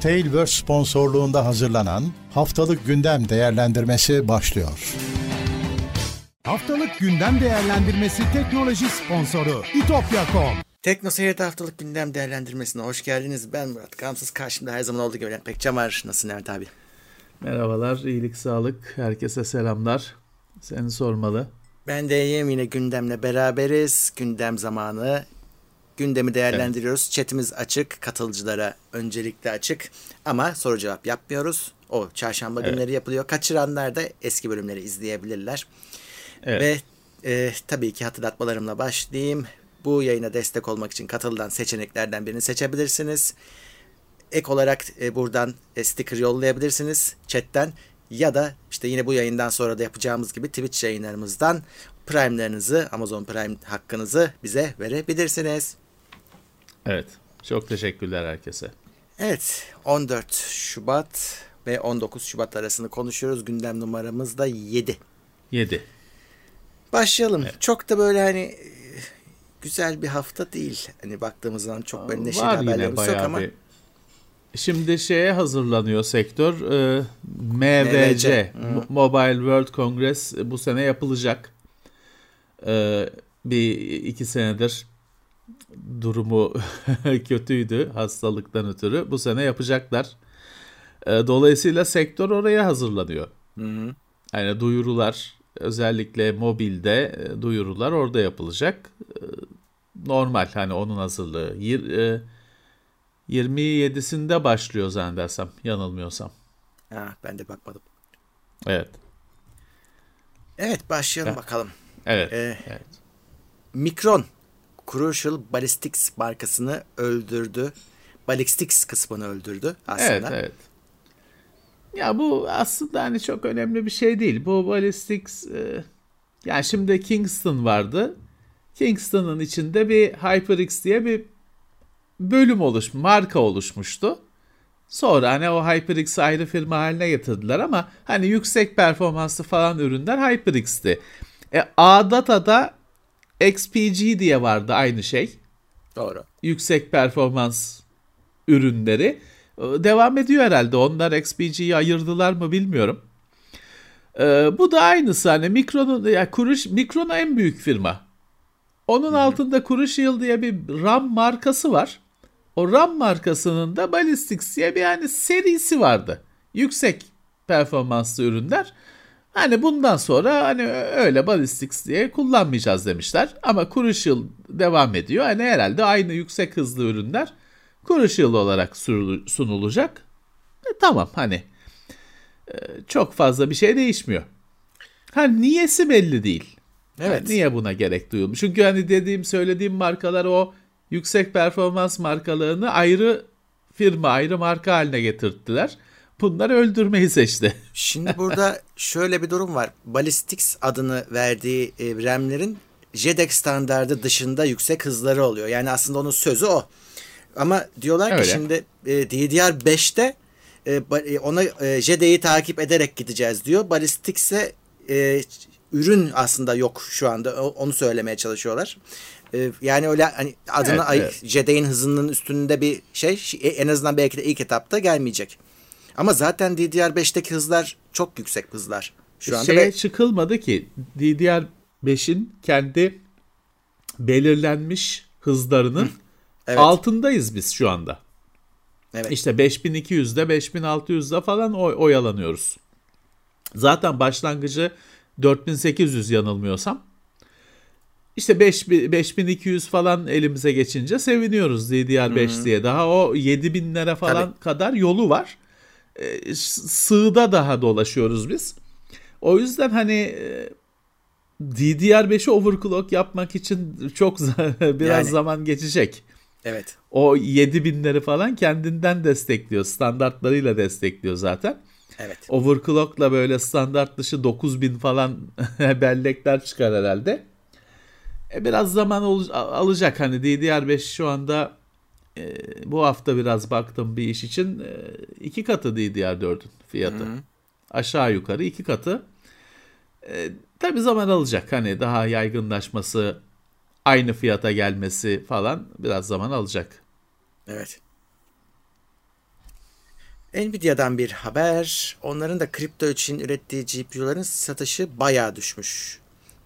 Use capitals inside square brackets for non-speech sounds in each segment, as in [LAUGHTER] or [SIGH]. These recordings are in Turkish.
Tailverse sponsorluğunda hazırlanan Haftalık Gündem Değerlendirmesi başlıyor. Haftalık Gündem Değerlendirmesi teknoloji sponsoru itopya.com Tekno Seyir'de haftalık gündem değerlendirmesine hoş geldiniz. Ben Murat Gamsız. Karşımda her zaman olduğu gibi Levent Pekcan var. Nasılsın Levent abi? Merhabalar, iyilik, sağlık. Herkese selamlar. Seni sormalı. Ben de iyiyim. Yine gündemle beraberiz. Gündem zamanı. Gündemi değerlendiriyoruz. Evet. Chatimiz açık. Katılıcılara öncelikle açık. Ama soru cevap yapmıyoruz. O çarşamba evet. günleri yapılıyor. Kaçıranlar da eski bölümleri izleyebilirler. Evet. Ve e, tabii ki hatırlatmalarımla başlayayım. Bu yayına destek olmak için katılılan seçeneklerden birini seçebilirsiniz. Ek olarak e, buradan e, sticker yollayabilirsiniz chatten ya da işte yine bu yayından sonra da yapacağımız gibi Twitch yayınlarımızdan Prime'lerinizi, Amazon Prime hakkınızı bize verebilirsiniz. Evet. Çok teşekkürler herkese. Evet. 14 Şubat ve 19 Şubat arasını konuşuyoruz. Gündem numaramız da 7. 7. Başlayalım. Evet. Çok da böyle hani güzel bir hafta değil. Hani baktığımız zaman çok böyle neşeli Var haberlerimiz yok ama. Bir... Şimdi şeye hazırlanıyor sektör. E, MVC, MVC. Mobile World Congress bu sene yapılacak. E, bir iki senedir durumu [LAUGHS] kötüydü hastalıktan ötürü. Bu sene yapacaklar. E, dolayısıyla sektör oraya hazırlanıyor. Hı hı. Yani duyurular özellikle mobilde e, duyurular orada yapılacak. E, normal hani onun hazırlığı. 27'sinde başlıyor zannedersem yanılmıyorsam. Ha, ben de bakmadım. Evet. Evet başlayalım ha. bakalım. Evet. Ee, evet. Mikron Crucial Ballistics markasını öldürdü. Ballistics kısmını öldürdü aslında. Evet, evet. Ya bu aslında hani çok önemli bir şey değil. Bu Ballistics e, yani şimdi Kingston vardı. Kingston'ın içinde bir HyperX diye bir bölüm oluş, marka oluşmuştu. Sonra hani o HyperX ayrı firma haline getirdiler ama hani yüksek performanslı falan ürünler HyperX'ti. E, A-Data'da XPG diye vardı aynı şey. Doğru. Yüksek performans ürünleri. E, devam ediyor herhalde. Onlar XPG'yi ayırdılar mı bilmiyorum. Ee, bu da aynısı hani Mikron'un ya yani Kuruş Mikron en büyük firma. Onun Hı-hı. altında Crucial diye bir RAM markası var. O RAM markasının da Ballistics diye bir yani serisi vardı. Yüksek performanslı ürünler. Hani bundan sonra hani öyle Ballistics diye kullanmayacağız demişler. Ama Crucial devam ediyor. Hani herhalde aynı yüksek hızlı ürünler Crucial olarak sunulacak. E, tamam hani e, çok fazla bir şey değişmiyor. Ha niyesi belli değil. Evet. Yani niye buna gerek duyulmuş? Çünkü hani dediğim söylediğim markalar o yüksek performans markalarını ayrı firma, ayrı marka haline getirttiler. Bunlar öldürmeyi seçti. Şimdi burada şöyle bir durum var. Ballistics adını verdiği e, RAM'lerin JEDEC standardı dışında yüksek hızları oluyor. Yani aslında onun sözü o. Ama diyorlar Öyle. ki şimdi e, DDR5'te e, e, ona e, JEDEC'i takip ederek gideceğiz diyor. Ballistics'e e, ürün aslında yok şu anda. Onu söylemeye çalışıyorlar. Yani öyle hani adını evet, evet. Jedi'nin hızının üstünde bir şey en azından belki de ilk etapta gelmeyecek. Ama zaten DDR5'teki hızlar çok yüksek hızlar. Şu anda Şeye ve... çıkılmadı ki DDR5'in kendi belirlenmiş hızlarının evet. altındayız biz şu anda. Evet. İşte 5200'de 5600'de falan oy oyalanıyoruz. Zaten başlangıcı 4800 yanılmıyorsam. İşte 5, 5200 falan elimize geçince seviniyoruz DDR5 Hı-hı. diye. Daha o 7000'lere falan Tabii. kadar yolu var. Ee, sığda daha dolaşıyoruz biz. O yüzden hani e, DDR5'i overclock yapmak için çok [LAUGHS] biraz yani, zaman geçecek. Evet. O 7000'leri falan kendinden destekliyor. Standartlarıyla destekliyor zaten. Evet. Overclock'la böyle standart dışı 9000 falan [LAUGHS] bellekler çıkar herhalde. E, biraz zaman ol, alacak. Hani DDR5 şu anda e, bu hafta biraz baktım bir iş için e, iki katı DDR4'ün fiyatı. Hı-hı. Aşağı yukarı iki katı. E, tabii zaman alacak. Hani daha yaygınlaşması, aynı fiyata gelmesi falan biraz zaman alacak. Evet. Nvidia'dan bir haber. Onların da kripto için ürettiği GPU'ların satışı bayağı düşmüş.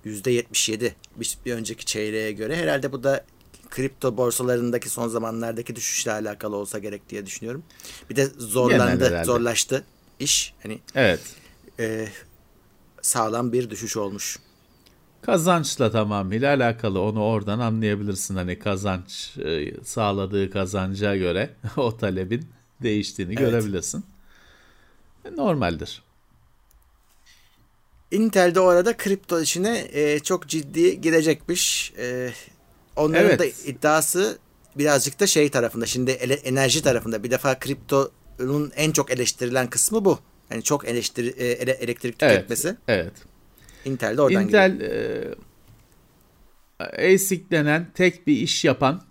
%77 bir, bir önceki çeyreğe göre. Herhalde bu da kripto borsalarındaki son zamanlardaki düşüşle alakalı olsa gerek diye düşünüyorum. Bir de zorlandı, zorlaştı iş. Hani Evet. e, sağlam bir düşüş olmuş. Kazançla tamamıyla alakalı onu oradan anlayabilirsin hani kazanç e, sağladığı kazanca göre [LAUGHS] o talebin değiştiğini Evet. görebilirsin. E, Normaldir. Intel de orada kripto işine e, çok ciddi girecekmiş. E, onların Evet. da iddiası birazcık da şey tarafında. Şimdi ele- enerji tarafında. Bir defa kriptonun en çok eleştirilen kısmı bu. Yani çok eleştiri, e, ele- elektrik Evet. tüketmesi. Evet. Intel de oradan Intel giriyor. e, ASIC denen tek bir iş yapan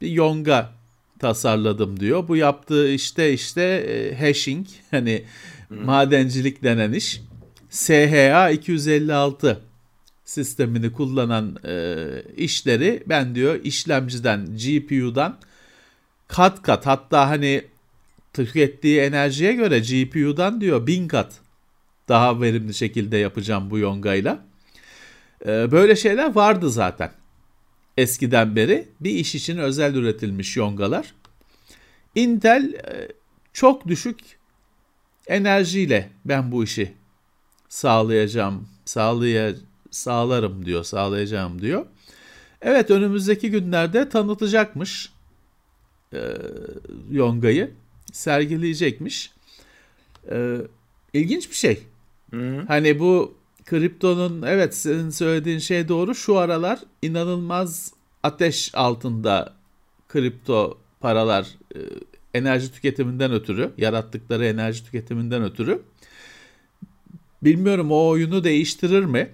bir yonga tasarladım diyor. Bu yaptığı işte işte e, hashing [LAUGHS] hani madencilik denen iş. SHA 256 sistemini kullanan e, işleri ben diyor işlemciden GPU'dan kat kat hatta hani tükettiği enerjiye göre GPU'dan diyor bin kat daha verimli şekilde yapacağım bu yongayla. Ee, Böyle şeyler vardı zaten. Eskiden beri bir iş için özel üretilmiş yongalar. Intel e, çok düşük enerjiyle ben bu işi sağlayacağım, sağlaya, sağlarım diyor, sağlayacağım diyor. Evet önümüzdeki günlerde tanıtacakmış e, yongayı, sergileyecekmiş. E, ilginç bir şey. Hani bu kriptonun evet senin söylediğin şey doğru. Şu aralar inanılmaz ateş altında kripto paralar e, enerji tüketiminden ötürü, yarattıkları enerji tüketiminden ötürü. Bilmiyorum o oyunu değiştirir mi?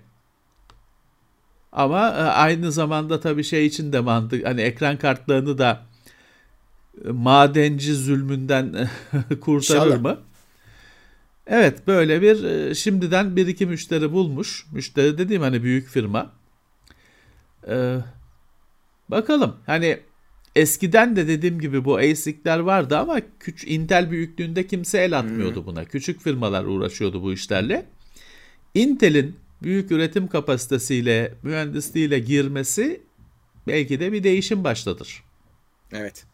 Ama e, aynı zamanda tabii şey için de mantık hani ekran kartlarını da e, madenci zulmünden [LAUGHS] kurtarır İnşallah. mı? Evet böyle bir e, şimdiden bir iki müşteri bulmuş. Müşteri dediğim hani büyük firma. Ee, bakalım hani eskiden de dediğim gibi bu ASIC'ler vardı ama küç Intel büyüklüğünde kimse el atmıyordu buna. Küçük firmalar uğraşıyordu bu işlerle. Intel'in büyük üretim kapasitesiyle, mühendisliğiyle girmesi belki de bir değişim başlatır. Evet.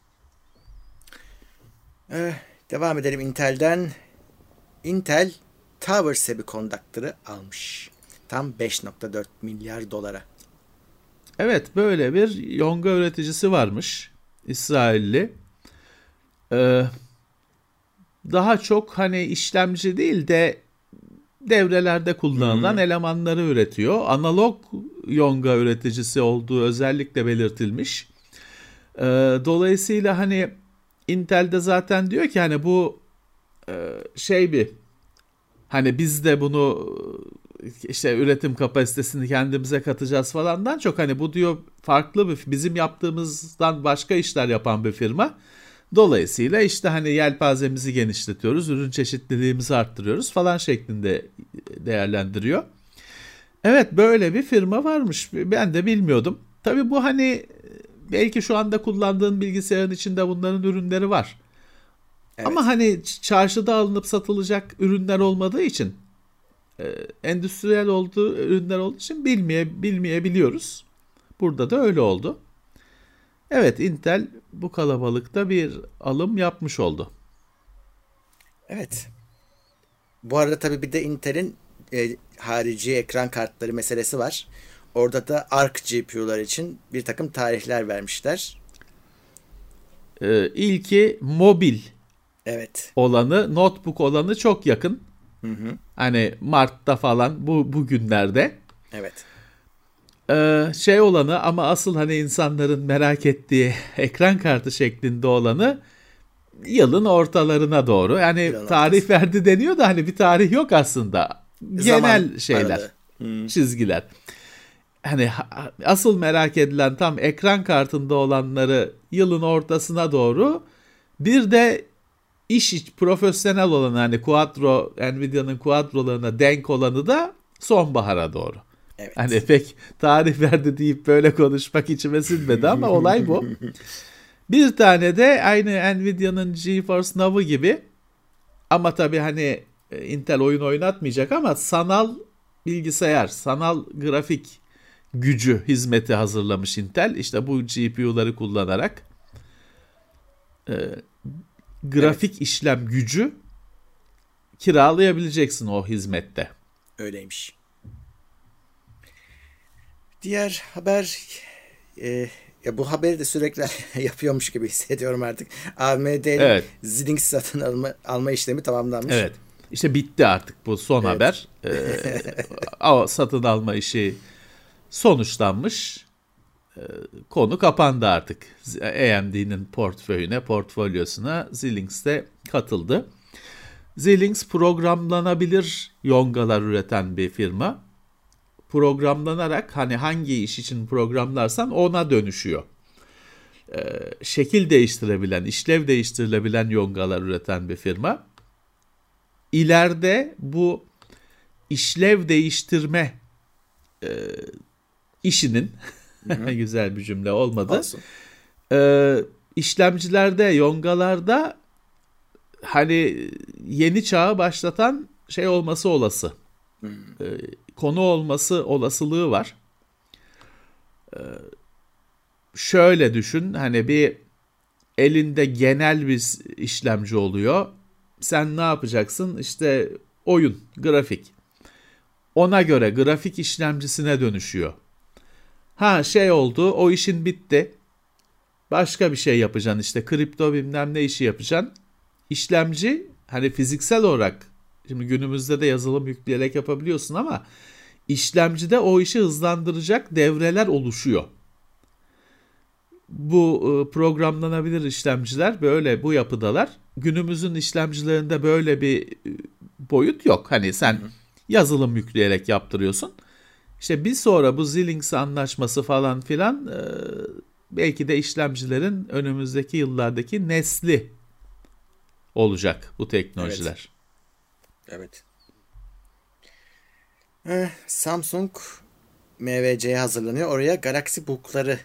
Eh, devam edelim Intel'den. Intel Tower Semiconductor'ı almış. Tam 5.4 milyar dolara. Evet böyle bir yonga üreticisi varmış. İsrailli. Ee, daha çok hani işlemci değil de devrelerde kullanılan elemanları üretiyor. Analog yonga üreticisi olduğu özellikle belirtilmiş. Ee, dolayısıyla hani Intel'de zaten diyor ki hani bu e, şey bir hani biz de bunu işte üretim kapasitesini kendimize katacağız falandan çok hani bu diyor farklı bir bizim yaptığımızdan başka işler yapan bir firma. Dolayısıyla işte hani yelpazemizi genişletiyoruz, ürün çeşitliliğimizi arttırıyoruz falan şeklinde değerlendiriyor. Evet böyle bir firma varmış. Ben de bilmiyordum. Tabii bu hani belki şu anda kullandığın bilgisayarın içinde bunların ürünleri var. Evet. Ama hani çarşıda alınıp satılacak ürünler olmadığı için e, endüstriyel olduğu ürünler olduğu için bilmeye bilmeyebiliyoruz. Burada da öyle oldu. Evet Intel bu kalabalıkta bir alım yapmış oldu. Evet. Bu arada tabii bir de Intel'in e, harici ekran kartları meselesi var. Orada da ARC GPU'lar için bir takım tarihler vermişler. Ee, ilki mobil Evet. olanı, notebook olanı çok yakın. Hı hı. Hani Mart'ta falan bu bugünlerde. Evet. Ee, şey olanı ama asıl hani insanların merak ettiği [LAUGHS] ekran kartı şeklinde olanı yılın ortalarına doğru. Yani Yılın tarih verdi deniyor da hani bir tarih yok aslında. Genel Zaman şeyler. Hı. çizgiler. Hani ha- asıl merak edilen tam ekran kartında olanları yılın ortasına doğru. Bir de iş iç profesyonel olan hani Quadro, Nvidia'nın Quadro'larına denk olanı da sonbahara doğru. Evet. Hani pek tarih verdi deyip böyle konuşmak içime sinmedi ama olay bu. [LAUGHS] Bir tane de aynı Nvidia'nın GeForce Now'ı gibi Ama tabii hani e, Intel oyun oynatmayacak ama sanal bilgisayar, sanal grafik gücü hizmeti hazırlamış Intel. İşte bu GPU'ları kullanarak e, grafik evet. işlem gücü kiralayabileceksin o hizmette. Öyleymiş. Diğer haber e, ya bu haberi de sürekli [LAUGHS] yapıyormuş gibi hissediyorum artık. AMD'nin evet. Xilinx satın alma, alma işlemi tamamlanmış. Evet. İşte bitti artık bu son evet. haber. [LAUGHS] Ee, satın alma işi sonuçlanmış. Ee, konu kapandı artık. AMD'nin portföyüne, portfolyosuna Xilinx de katıldı. Xilinx programlanabilir yongalar üreten bir firma. Programlanarak hani hangi iş için programlarsan ona dönüşüyor. Ee, şekil değiştirebilen, işlev değiştirilebilen yongalar üreten bir firma. İleride bu işlev değiştirme e, işinin [LAUGHS] güzel bir cümle olmadı. Olsun. E, işlemcilerde, yongalarda hani yeni çağı başlatan şey olması olası. Hmm. E, konu olması olasılığı var. E, şöyle düşün hani bir elinde genel bir işlemci oluyor. Sen ne yapacaksın? İşte oyun, grafik. Ona göre grafik işlemcisine dönüşüyor. Ha şey oldu, o işin bitti. Başka bir şey yapacaksın işte kripto bilmem ne işi yapacaksın işlemci hani fiziksel olarak şimdi günümüzde de yazılım yükleyerek yapabiliyorsun ama işlemcide o işi hızlandıracak devreler oluşuyor. Bu e, programlanabilir işlemciler böyle bu yapıdalar. Günümüzün işlemcilerinde böyle bir e, boyut yok. Hani sen yazılım yükleyerek yaptırıyorsun. İşte bir sonra bu Xilinx anlaşması falan filan e, belki de işlemcilerin önümüzdeki yıllardaki nesli olacak bu teknolojiler. Evet. Evet. Eh, Samsung MVC'ye hazırlanıyor. Oraya Galaxy Book'ları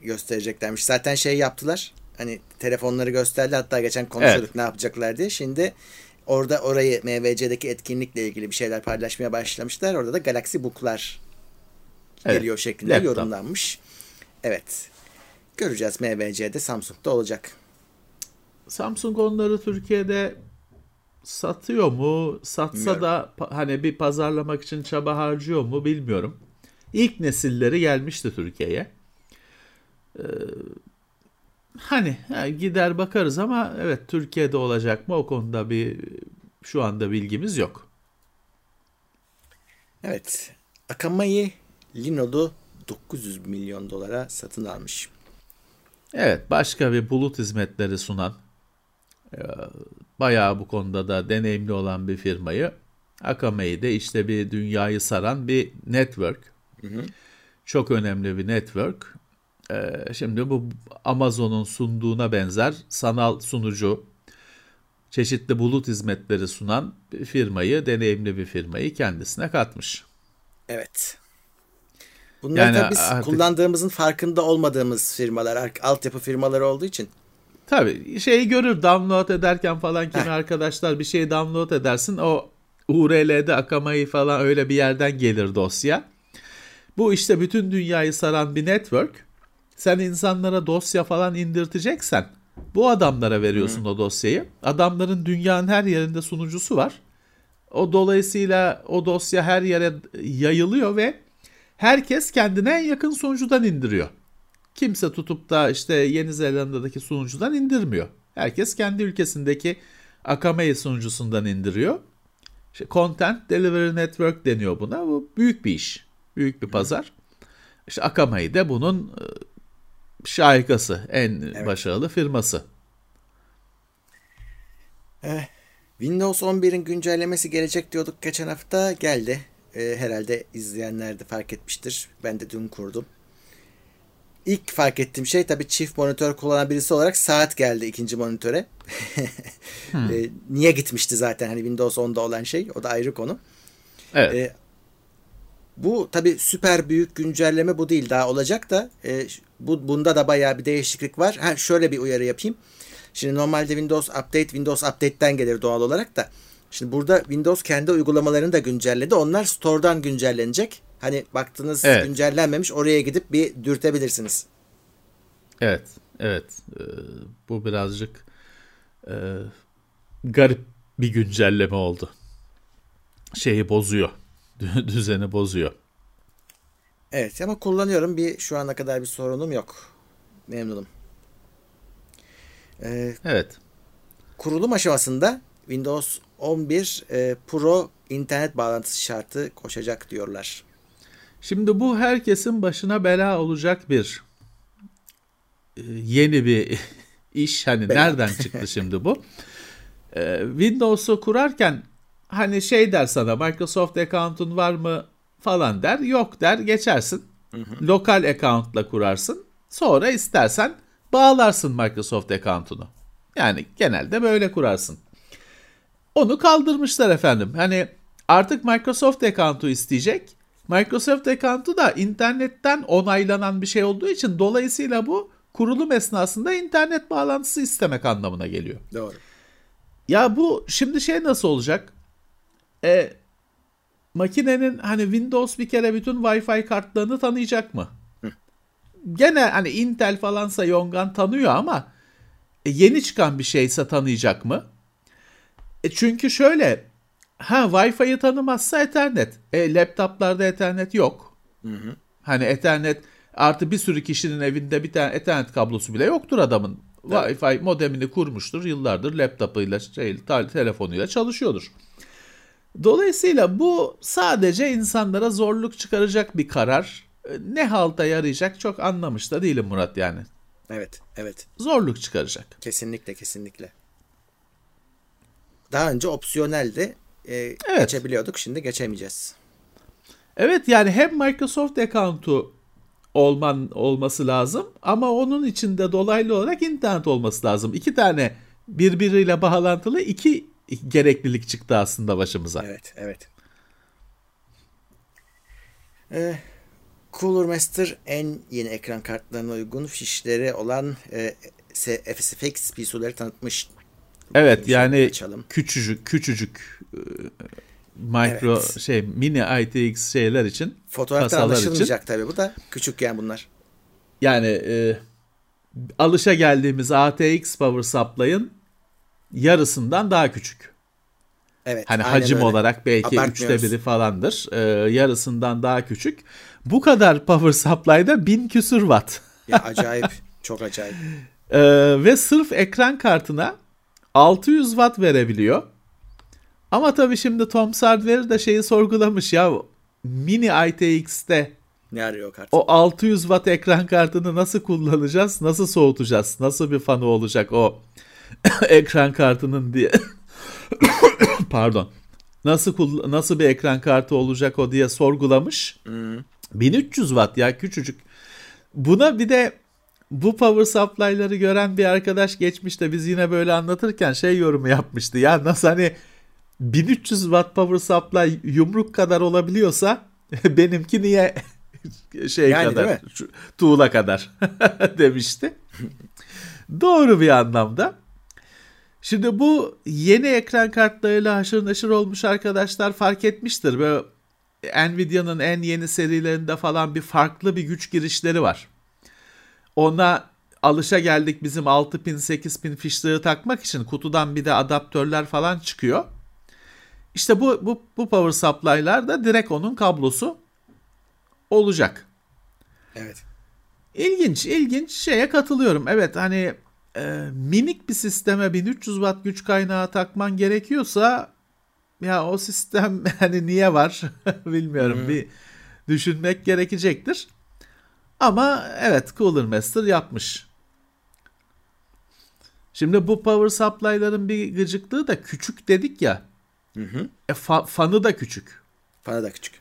göstereceklermiş. Zaten şey yaptılar. Hani telefonları gösterdi. Hatta geçen konuşuyorduk evet. ne yapacaklar diye. Şimdi orada orayı MVC'deki etkinlikle ilgili bir şeyler paylaşmaya başlamışlar. Orada da Galaxy Book'lar evet. geliyor şeklinde Laptop. yorumlanmış. Evet. Göreceğiz MVC'de Samsung'da olacak. Samsung onları Türkiye'de satıyor mu? Satsa bilmiyorum. da hani bir pazarlamak için çaba harcıyor mu bilmiyorum. İlk nesilleri gelmişti Türkiye'ye. Ee, hani gider bakarız ama evet Türkiye'de olacak mı o konuda bir şu anda bilgimiz yok. Evet. Akamai Lino'du 900 milyon dolara satın almış. Evet başka bir bulut hizmetleri sunan bayağı bu konuda da deneyimli olan bir firmayı Akame'yi işte bir dünyayı saran bir network. Hı hı. Çok önemli bir network. Ee, şimdi bu Amazon'un sunduğuna benzer sanal sunucu, çeşitli bulut hizmetleri sunan bir firmayı, deneyimli bir firmayı kendisine katmış. Evet. Bunlar yani tabii biz artık... kullandığımızın farkında olmadığımız firmalar, altyapı firmaları olduğu için Tabii şeyi görür download ederken falan kimi arkadaşlar bir şey download edersin o URL'de akamayı falan öyle bir yerden gelir dosya. Bu işte bütün dünyayı saran bir network. Sen insanlara dosya falan indirteceksen bu adamlara veriyorsun Hı. o dosyayı. Adamların dünyanın her yerinde sunucusu var. O dolayısıyla o dosya her yere yayılıyor ve herkes kendine en yakın sunucudan indiriyor. Kimse tutup da işte Yeni Zelanda'daki sunucudan indirmiyor. Herkes kendi ülkesindeki Akamai sunucusundan indiriyor. İşte Content Delivery Network deniyor buna. Bu büyük bir iş. Büyük bir pazar. İşte Akamai de bunun e, şahikası, en evet. başarılı firması. Eh, Windows 11'in güncellemesi gelecek diyorduk geçen hafta. Geldi. Eh, herhalde izleyenler de fark etmiştir. Ben de dün kurdum ilk fark ettiğim şey tabii çift monitör kullanan birisi olarak saat geldi ikinci monitöre. [LAUGHS] hmm. e, niye gitmişti zaten hani Windows 10'da olan şey o da ayrı konu. Evet. E, bu tabii süper büyük güncelleme bu değil daha olacak da e, bu bunda da bayağı bir değişiklik var. Ha şöyle bir uyarı yapayım. Şimdi normalde Windows Update Windows Update'ten gelir doğal olarak da. Şimdi burada Windows kendi uygulamalarını da güncelledi. Onlar store'dan güncellenecek. Hani baktınız Evet. güncellenmemiş oraya gidip bir dürtebilirsiniz. Evet, evet. Ee, bu birazcık e, garip bir güncelleme oldu. Şeyi bozuyor. [LAUGHS] Düzeni bozuyor. Evet ama kullanıyorum. Bir şu ana kadar bir sorunum yok. Memnunum. Ee, Evet. kurulum aşamasında Windows 11 e, Pro internet bağlantısı şartı koşacak diyorlar. Şimdi bu herkesin başına bela olacak bir e, yeni bir [LAUGHS] iş. Hani Bela. nereden çıktı şimdi bu? [LAUGHS] E, Windows'u kurarken hani şey der sana Microsoft account'un var mı falan der. Yok der geçersin. Lokal account'la kurarsın. Sonra istersen bağlarsın Microsoft account'unu. Yani genelde böyle kurarsın. Onu kaldırmışlar efendim. Hani artık Microsoft account'u isteyecek. Microsoft account'u da internetten onaylanan bir şey olduğu için dolayısıyla bu kurulum esnasında internet bağlantısı istemek anlamına geliyor. Doğru. Ya bu şimdi şey nasıl olacak? E, makinenin hani Windows bir kere bütün Wi-Fi kartlarını tanıyacak mı? Gene hani Intel falansa Yongan tanıyor ama e, yeni çıkan bir şeyse tanıyacak mı? E çünkü şöyle ha Wi-Fi'yi tanımazsa Ethernet. E, laptoplarda Ethernet yok. Hani Ethernet artı bir sürü kişinin evinde bir tane Ethernet kablosu bile yoktur adamın. Wi-Fi modemini kurmuştur yıllardır laptopuyla, şey, telefonuyla çalışıyordur. Dolayısıyla bu sadece insanlara zorluk çıkaracak bir karar. E, Ne halta yarayacak çok anlamış da değilim Murat yani. Evet, evet. Zorluk çıkaracak. Kesinlikle, kesinlikle. Daha önce opsiyoneldi. Ee, Evet. Geçebiliyorduk, şimdi geçemeyeceğiz. Evet yani hem Microsoft account'u olman olması lazım ama onun içinde dolaylı olarak internet olması lazım. İki tane birbiriyle bağlantılı iki gereklilik çıktı aslında başımıza. Evet, evet. Ee, Cooler Master en yeni ekran kartlarına uygun fişleri olan e, FSFX PSU'ları tanıtmış. Evet yani açalım. küçücük küçücük e, micro Evet. şey mini ITX şeyler için Fotoğrafta kasalar için anlaşılmayacak tabii bu da. Küçük yani bunlar. yani e, alışa geldiğimiz ATX power supply'ın yarısından daha küçük. Evet. Hani hacim öyle. olarak belki üçte biri falandır. E, yarısından daha küçük. Bu kadar power supply'da 1000 küsür watt. Ya acayip. çok acayip. [LAUGHS] E, ve sırf ekran kartına 600 watt verebiliyor. Ama tabii şimdi Tom Sardware de şeyi sorgulamış ya mini ITX'te Ne arıyor kart? o 600 watt ekran kartını nasıl kullanacağız? Nasıl soğutacağız? Nasıl bir fanı olacak o [COUGHS] ekran kartının diye. [COUGHS] Pardon. Nasıl nasıl bir ekran kartı olacak o diye sorgulamış. 1300 watt ya küçücük. Buna bir de bu power supply'ları gören bir arkadaş geçmişte biz yine böyle anlatırken şey yorumu yapmıştı. Ya nasıl hani 1300 watt power supply yumruk kadar olabiliyorsa [LAUGHS] benimki niye [LAUGHS] şey Yani kadar tuğla kadar [LAUGHS] demişti. Doğru bir anlamda. Şimdi bu yeni ekran kartlarıyla haşır neşir olmuş arkadaşlar fark etmiştir. Böyle Nvidia'nın en yeni serilerinde falan bir farklı bir güç girişleri var. Ona alışa geldik bizim 6 pin 8 pin fişleri takmak için kutudan bir de adaptörler falan çıkıyor. İşte bu bu bu power supply'lar da direkt onun kablosu olacak. Evet. İlginç, ilginç şeye katılıyorum. Evet hani e, minik bir sisteme 1300 watt güç kaynağı takman gerekiyorsa ya o sistem [LAUGHS] hani niye var [LAUGHS] bilmiyorum. Bir düşünmek gerekecektir. Ama evet Cooler Master yapmış. Şimdi bu power supply'ların bir gıcıklığı da küçük dedik ya. E, fa- fanı da küçük. Bana da küçük.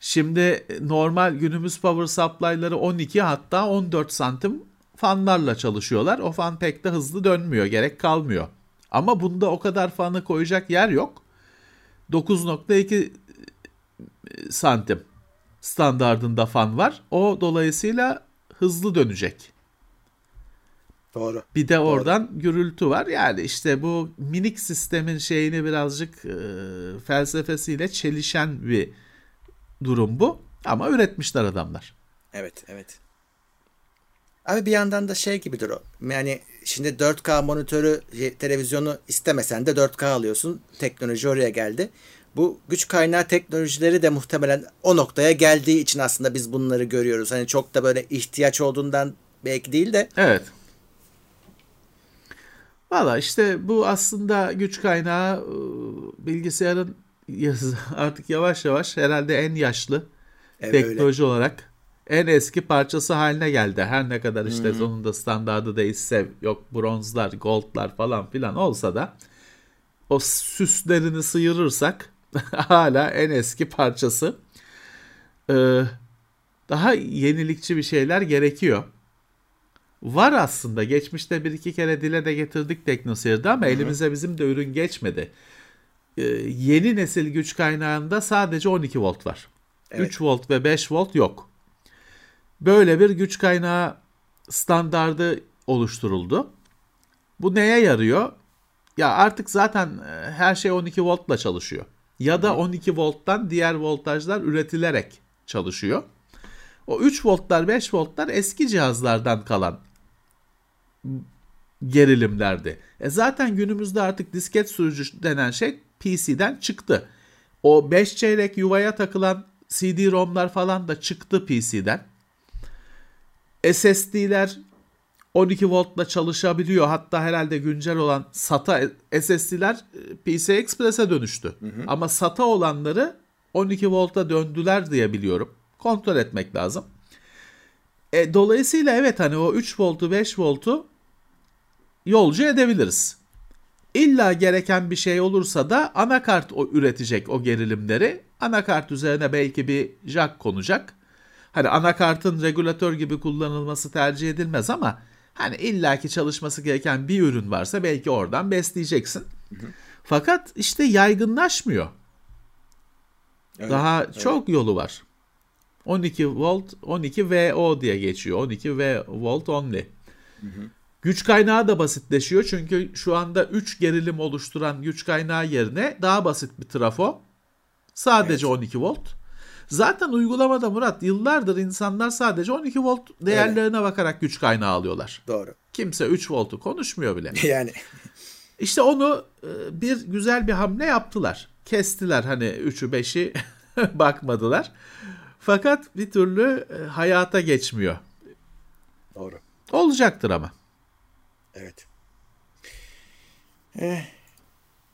Şimdi normal günümüz power supply'ları 12 hatta 14 santim fanlarla çalışıyorlar. O fan pek de hızlı dönmüyor, gerek kalmıyor. Ama bunda o kadar fanı koyacak yer yok. 9.2 santim standardında fan var. O dolayısıyla hızlı dönecek. Doğru. Bir de oradan Doğru. gürültü var. Yani işte bu minik sistemin şeyini birazcık e, felsefesiyle çelişen bir durum bu. Ama üretmişler adamlar. Evet, evet. Abi bir yandan da şey gibidir o. Yani şimdi 4K monitörü, televizyonu istemesen de 4K alıyorsun. Teknoloji oraya geldi. Bu güç kaynağı teknolojileri de muhtemelen o noktaya geldiği için aslında biz bunları görüyoruz. Hani çok da böyle ihtiyaç olduğundan belki değil de. Evet. Valla işte bu aslında güç kaynağı ıı, bilgisayarın [LAUGHS] artık yavaş yavaş herhalde en yaşlı evet, teknoloji öyle. olarak en eski parçası haline geldi. Her ne kadar işte hmm. sonunda standardı değişse yok bronzlar, goldlar falan filan olsa da o süslerini sıyırırsak [LAUGHS] hala en eski parçası. Ee, daha yenilikçi bir şeyler gerekiyor. Var aslında. Geçmişte bir iki kere dile de getirdik teknoseyirde ama Hı-hı. elimize bizim de ürün geçmedi. Ee, yeni nesil güç kaynağında sadece 12 volt var. Evet. 3 volt ve 5 volt yok. Böyle bir güç kaynağı standardı oluşturuldu. Bu neye yarıyor? Ya artık zaten e, her şey 12 voltla çalışıyor. Ya da 12 volttan diğer voltajlar üretilerek çalışıyor. O 3 voltlar 5 voltlar eski cihazlardan kalan gerilimlerdi. E zaten günümüzde artık disket sürücü denen şey PC'den çıktı. O 5 çeyrek yuvaya takılan CD-ROM'lar falan da çıktı PC'den. SSD'ler 12 voltla çalışabiliyor. Hatta herhalde güncel olan SATA SSD'ler e, PCI Express'e dönüştü. Hı hı. Ama SATA olanları 12 volta döndüler diye biliyorum. Kontrol etmek lazım. E, dolayısıyla evet hani o 3 voltu 5 voltu yolcu edebiliriz. İlla gereken bir şey olursa da anakart o üretecek o gerilimleri. Anakart üzerine belki bir jack konacak. Hani anakartın regülatör gibi kullanılması tercih edilmez ama hani illaki çalışması gereken bir ürün varsa belki oradan besleyeceksin. Hı hı. Fakat işte yaygınlaşmıyor. Evet, Daha evet. çok yolu var. 12 volt, 12 VO diye geçiyor. 12 V volt only. Hı hı. Güç kaynağı da basitleşiyor çünkü şu anda 3 gerilim oluşturan güç kaynağı yerine daha basit bir trafo. Sadece evet. 12 volt. Zaten uygulamada Murat yıllardır insanlar sadece 12 volt değerlerine evet. bakarak güç kaynağı alıyorlar. Doğru. Kimse 3 voltu konuşmuyor bile. [LAUGHS] yani. İşte onu e, bir güzel bir hamle yaptılar. Kestiler hani 3'ü 5'i [LAUGHS] bakmadılar. Fakat bir türlü e, hayata geçmiyor. Doğru. Olacaktır ama. Evet. Eh,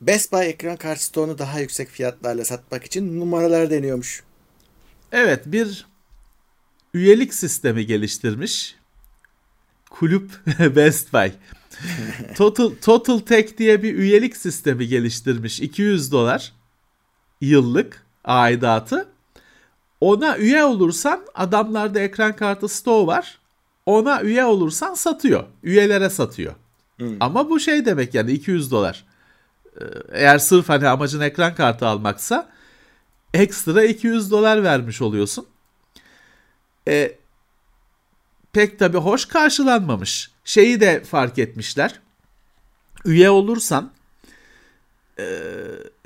Best Buy ekran kartı stoğunu daha yüksek fiyatlarla satmak için numaralar deniyormuş. Evet bir üyelik sistemi geliştirmiş. Kulüp [LAUGHS] Best Buy. Total, Total Tech diye bir üyelik sistemi geliştirmiş. 200 dolar yıllık aidatı. Ona üye olursan adamlarda ekran kartı stoğu var. Ona üye olursan satıyor. Üyelere satıyor. Hmm. Ama bu şey demek yani 200 dolar. Ee, eğer sırf hani amacın ekran kartı almaksa ekstra 200 dolar vermiş oluyorsun. E, pek tabii hoş karşılanmamış. Şeyi de fark etmişler. Üye olursan e,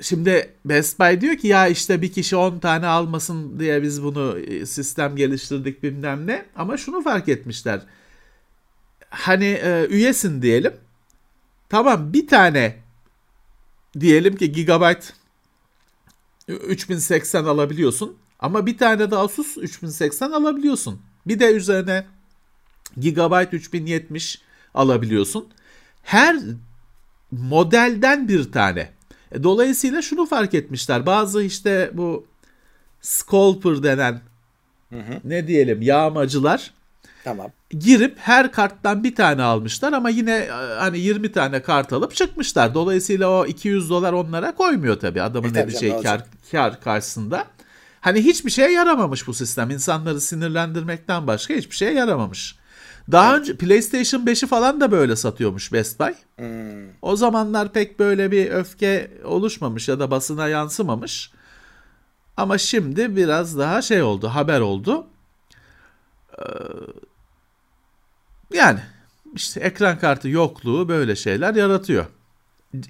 şimdi Best Buy diyor ki ya işte bir kişi 10 tane almasın diye biz bunu e, sistem geliştirdik bilmem ne. Ama şunu fark etmişler. Hani e, üyesin diyelim. Tamam bir tane diyelim ki gigabyte 3080 alabiliyorsun. Ama bir tane de Asus 3080 alabiliyorsun. Bir de üzerine Gigabyte 3070 alabiliyorsun. Her modelden bir tane. E, dolayısıyla şunu fark etmişler. Bazı işte bu scalper denen hı hı. ne diyelim yağmacılar Tamam. Girip her karttan bir tane almışlar ama yine e, hani 20 tane kart alıp çıkmışlar. Dolayısıyla o 200 dolar onlara koymuyor tabii adamın e, edeceği kar, kar karşısında. Hani hiçbir şeye yaramamış bu sistem. İnsanları sinirlendirmekten başka hiçbir şeye yaramamış. Daha evet. önce PlayStation 5'i falan da böyle satıyormuş Best Buy. Hmm. O zamanlar pek böyle bir öfke oluşmamış ya da basına yansımamış. Ama şimdi biraz daha şey oldu, haber oldu. Ee, yani işte ekran kartı yokluğu böyle şeyler yaratıyor.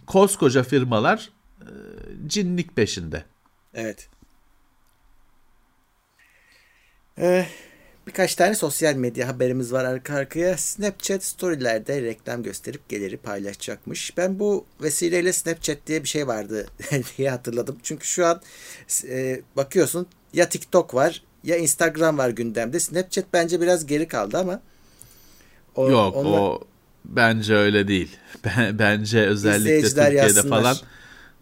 Koskoca firmalar e, cinlik peşinde. Evet. Ee, birkaç tane sosyal medya haberimiz var arka arkaya. Snapchat storylerde reklam gösterip geliri paylaşacakmış. Ben bu vesileyle Snapchat diye bir şey vardı [LAUGHS] diye hatırladım. Çünkü şu an e, bakıyorsun ya TikTok var ya Instagram var gündemde. Snapchat bence biraz geri kaldı ama. O, Yok onunla... o bence öyle değil. [LAUGHS] bence özellikle Türkiye'de yazsınlar. falan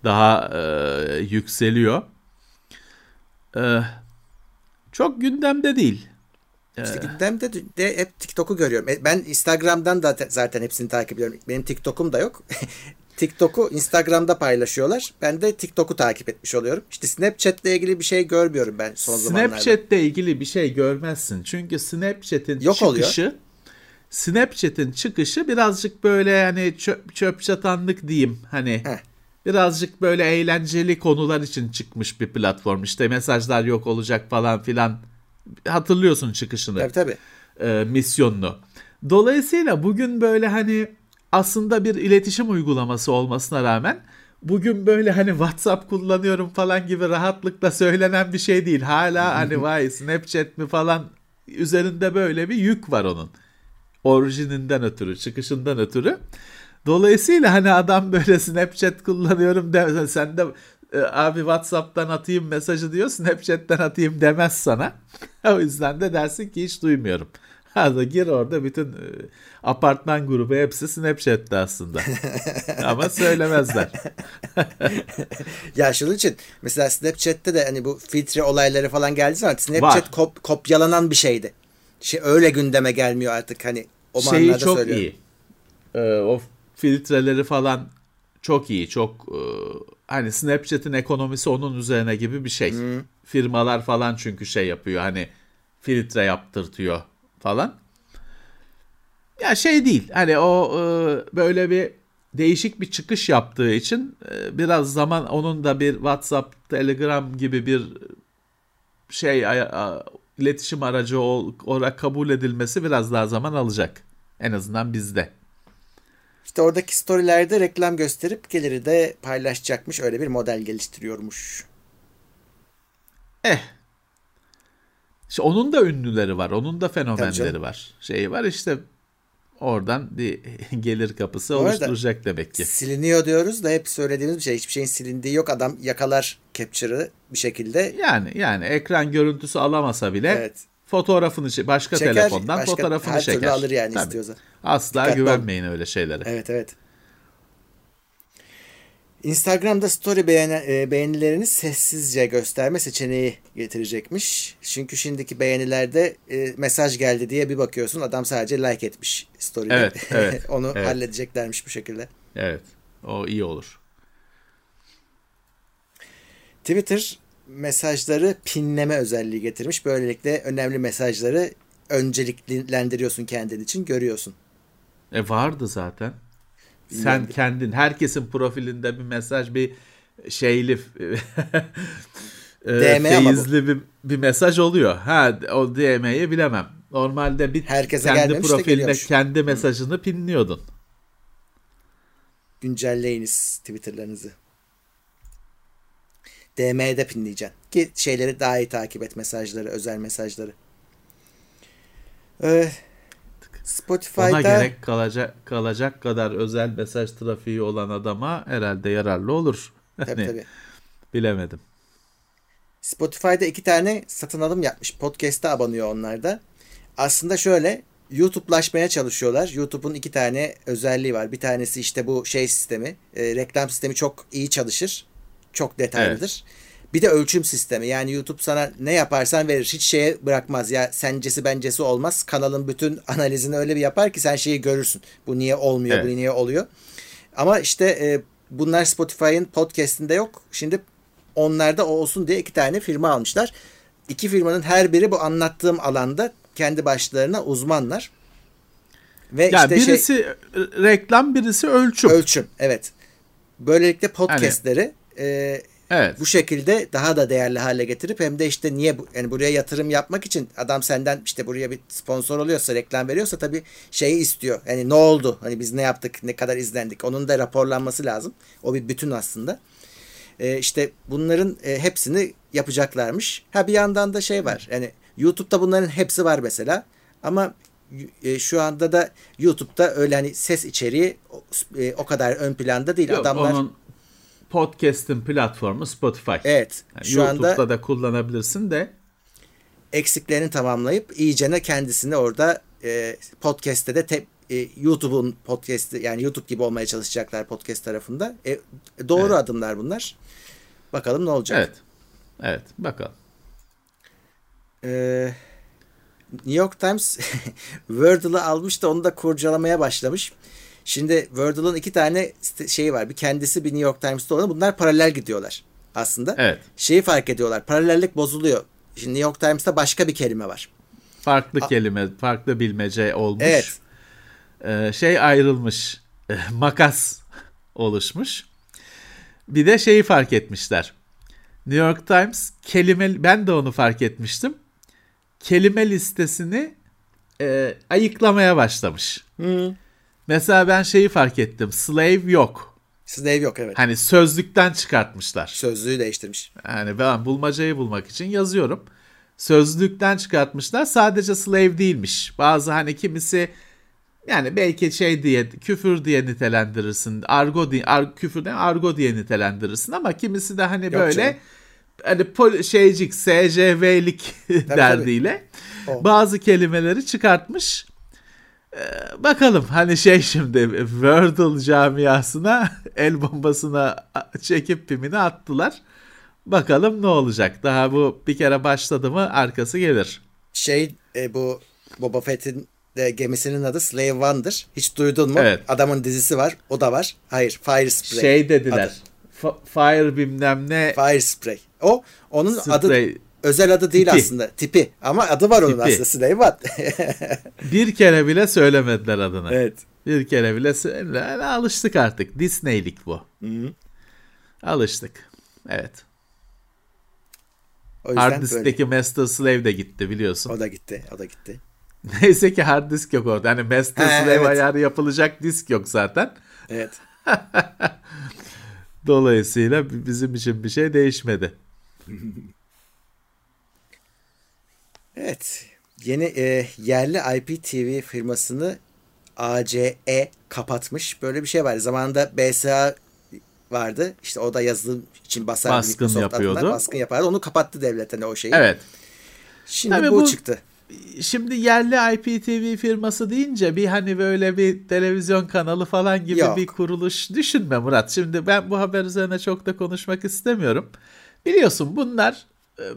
daha e, yükseliyor. E, çok gündemde değil. İşte gündemde de hep TikTok'u görüyorum. E, ben Instagram'dan da zaten hepsini takip ediyorum. Benim TikTok'um da yok. [LAUGHS] TikTok'u Instagram'da paylaşıyorlar. Ben de TikTok'u takip etmiş oluyorum. İşte Snapchat'le ilgili bir şey görmüyorum ben son Snapchat'le zamanlarda. Snapchat'le ilgili bir şey görmezsin. Çünkü Snapchat'in yok çıkışı oluyor. Snapchat'in çıkışı birazcık böyle hani çöp, çöp çatanlık diyeyim. Hani Heh birazcık böyle eğlenceli konular için çıkmış bir platform. İşte mesajlar yok olacak falan filan. Hatırlıyorsun çıkışını. Tabii tabii. E, misyonunu. Dolayısıyla bugün böyle hani aslında bir iletişim uygulaması olmasına rağmen bugün böyle hani WhatsApp kullanıyorum falan gibi rahatlıkla söylenen bir şey değil. Hala hani [LAUGHS] vay Snapchat mi falan üzerinde böyle bir yük var onun. Orijininden ötürü, çıkışından ötürü. Dolayısıyla hani adam böyle Snapchat kullanıyorum de sen de e, abi WhatsApp'tan atayım mesajı diyor Snapchat'ten atayım demez sana. [LAUGHS] o yüzden de dersin ki hiç duymuyorum. Hadi gir orada bütün e, apartman grubu hepsi Snapchat'te aslında. [LAUGHS] Ama söylemezler. [LAUGHS] ya şunun için mesela Snapchat'te de hani bu filtre olayları falan geldi zaman Snapchat kop, kopyalanan bir şeydi. Şey öyle gündeme gelmiyor artık hani o Şeyi çok söylüyorum. iyi. Ee, o filtreleri falan çok iyi. Çok e, hani Snapchat'in ekonomisi onun üzerine gibi bir şey. Hmm. Firmalar falan çünkü şey yapıyor hani filtre yaptırtıyor falan. Ya şey değil. Hani o e, böyle bir değişik bir çıkış yaptığı için e, biraz zaman onun da bir WhatsApp, Telegram gibi bir şey iletişim aracı olarak kabul edilmesi biraz daha zaman alacak. En azından bizde. İşte oradaki storylerde reklam gösterip geliri de paylaşacakmış. Öyle bir model geliştiriyormuş. Eh. İşte onun da ünlüleri var. Onun da fenomenleri var. Şeyi var işte oradan bir [LAUGHS] gelir kapısı oluşturacak demek ki. Siliniyor diyoruz da hep söylediğimiz bir şey. Hiçbir şeyin silindiği yok. Adam yakalar capture'ı bir şekilde. Yani yani ekran görüntüsü alamasa bile evet fotoğrafını başka çeker, telefondan başka, fotoğrafını her çeker. Her alır yani Tabii. istiyorsa. Asla Dikkatli güvenmeyin ol. öyle şeylere. Evet evet. Instagram'da story beğeni, e, beğenilerini sessizce gösterme seçeneği getirecekmiş. Çünkü şimdiki beğenilerde e, mesaj geldi diye bir bakıyorsun adam sadece like etmiş story'de. Evet, evet, [LAUGHS] Onu evet. halledeceklermiş bu şekilde. Evet. O iyi olur. Twitter mesajları pinleme özelliği getirmiş. Böylelikle önemli mesajları önceliklendiriyorsun kendin için görüyorsun. E vardı zaten. Sen kendin herkesin profilinde bir mesaj bir şeyli [LAUGHS] e, feyizli bir, bir mesaj oluyor. Ha o DM'yi bilemem. Normalde bir Herkese kendi profiline kendi mesajını pinliyordun. Güncelleyiniz Twitter'larınızı. DM'de pinleyeceksin. Ki şeyleri daha iyi takip et mesajları, özel mesajları. Ee, Spotify'da Ona gerek kalacak kalacak kadar özel mesaj trafiği olan adama herhalde yararlı olur. Tabii hani, tabii. Bilemedim. Spotify'da iki tane satın alım yapmış. Podcast'a abanıyor onlar da. Aslında şöyle YouTube'laşmaya çalışıyorlar. YouTube'un iki tane özelliği var. Bir tanesi işte bu şey sistemi. E, reklam sistemi çok iyi çalışır çok detaylıdır. Evet. Bir de ölçüm sistemi. Yani YouTube sana ne yaparsan verir. Hiç şeye bırakmaz. Ya sencesi bencesi olmaz. Kanalın bütün analizini öyle bir yapar ki sen şeyi görürsün. Bu niye olmuyor, evet. bu niye oluyor. Ama işte e, bunlar Spotify'ın podcast'inde yok. Şimdi onlarda o olsun diye iki tane firma almışlar. İki firmanın her biri bu anlattığım alanda kendi başlarına uzmanlar. Ve ya işte şey birisi şey, reklam, birisi ölçüm. Ölçüm, evet. Böylelikle podcast'leri hani e, Evet. Bu şekilde daha da değerli hale getirip hem de işte niye bu, yani buraya yatırım yapmak için adam senden işte buraya bir sponsor oluyorsa reklam veriyorsa tabii şeyi istiyor. Yani ne oldu? Hani biz ne yaptık? Ne kadar izlendik? Onun da raporlanması lazım. O bir bütün aslında. Ee, işte bunların e, hepsini yapacaklarmış. Ha bir yandan da şey var. Yani YouTube'da bunların hepsi var mesela. Ama e, şu anda da YouTube'da öyle hani ses içeriği o, e, o kadar ön planda değil. Yok, Adamlar onun podcast'in platformu Spotify. evet Yani şu YouTube'da anda da kullanabilirsin de eksiklerini tamamlayıp iyicene kendisini orada e, podcast'te de te, e, YouTube'un podcast'i yani YouTube gibi olmaya çalışacaklar podcast tarafında. E, doğru Evet. adımlar bunlar. Bakalım ne olacak. evet. Evet bakalım. Ee, New York Times [LAUGHS] Wordle'ı almış da onu da kurcalamaya başlamış. Şimdi Wordle'ın iki tane şeyi var. Bir kendisi bir New York Times'ta olan. Bunlar paralel gidiyorlar aslında. Evet. Şeyi fark ediyorlar. Paralellik bozuluyor. Şimdi New York Times'ta başka bir kelime var. Farklı kelime, farklı bilmece olmuş. Evet. Ee, şey ayrılmış. e, Makas oluşmuş. Bir de şeyi fark etmişler. New York Times kelime ben de onu fark etmiştim. Kelime listesini e, ayıklamaya başlamış. Mesela ben şeyi fark ettim. Slave yok. Ev yok evet. Hani sözlükten çıkartmışlar. Sözlüğü değiştirmiş. Yani ben bulmacayı bulmak için yazıyorum. Sözlükten çıkartmışlar. Sadece slave değilmiş. Bazı hani kimisi yani belki şey diye küfür diye nitelendirirsin. Argo diye ar, küfürden argo diye nitelendirirsin ama kimisi de hani böyle canım. hani pol, şeycik SCV'lik derdiyle O. bazı kelimeleri çıkartmış. Ee, bakalım hani şey şimdi Wordle camiasına [LAUGHS] el bombasına çekip pimini attılar. Bakalım ne olacak. Daha bu bir kere başladı mı arkası gelir. Şey e, bu Boba Fett'in de gemisinin adı Slave One'dır. Hiç duydun mu? Evet. Adamın dizisi var. O da var. Hayır. Fire Spray. Şey dediler. Adı. Fire bilmem ne Fire Spray. O onun adı Spray. Özel adı değil Tipi. aslında. Tipi. Ama adı var onun Tipi. aslında. One. [LAUGHS] bir kere bile söylemediler adını. evet. Bir kere bile söyle alıştık artık. Disney'lik bu. Alıştık. Evet. O Hard diskteki Master Slave de gitti biliyorsun. O da gitti. O da gitti. [LAUGHS] Neyse ki hard disk yok orada. Hani Master He, Slave evet. ayarı yapılacak disk yok zaten. Evet. [LAUGHS] Dolayısıyla bizim için bir şey değişmedi. Evet. Yeni e, yerli IPTV firmasını ACE kapatmış. Böyle bir şey var. Zamanında BSA vardı. İşte o da yazılım için basar Baskın Microsoft yapıyordu. baskın yapardı. Onu kapattı devlet hani o şeyi. Evet. Şimdi Tabii bu, bu- çıktı. Şimdi yerli IPTV firması deyince bir hani böyle bir televizyon kanalı falan gibi Yok. bir kuruluş düşünme Murat. Şimdi ben bu haber üzerine çok da konuşmak istemiyorum. Biliyorsun bunlar